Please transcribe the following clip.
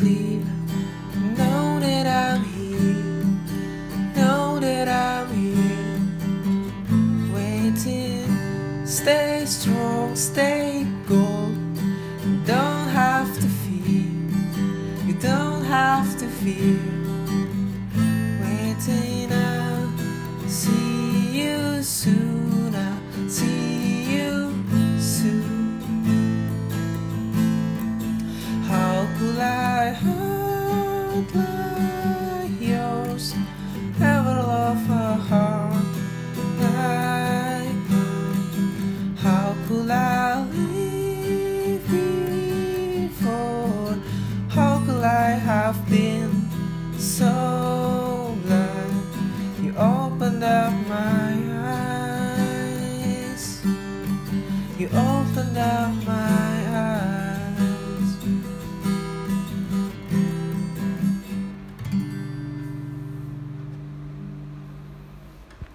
Know that I'm here, know that I'm here, waiting. Stay strong, stay gold. You don't have to fear, you don't have to fear. heart? How could I live? How could I have been so blind? You opened up my eyes. You opened up my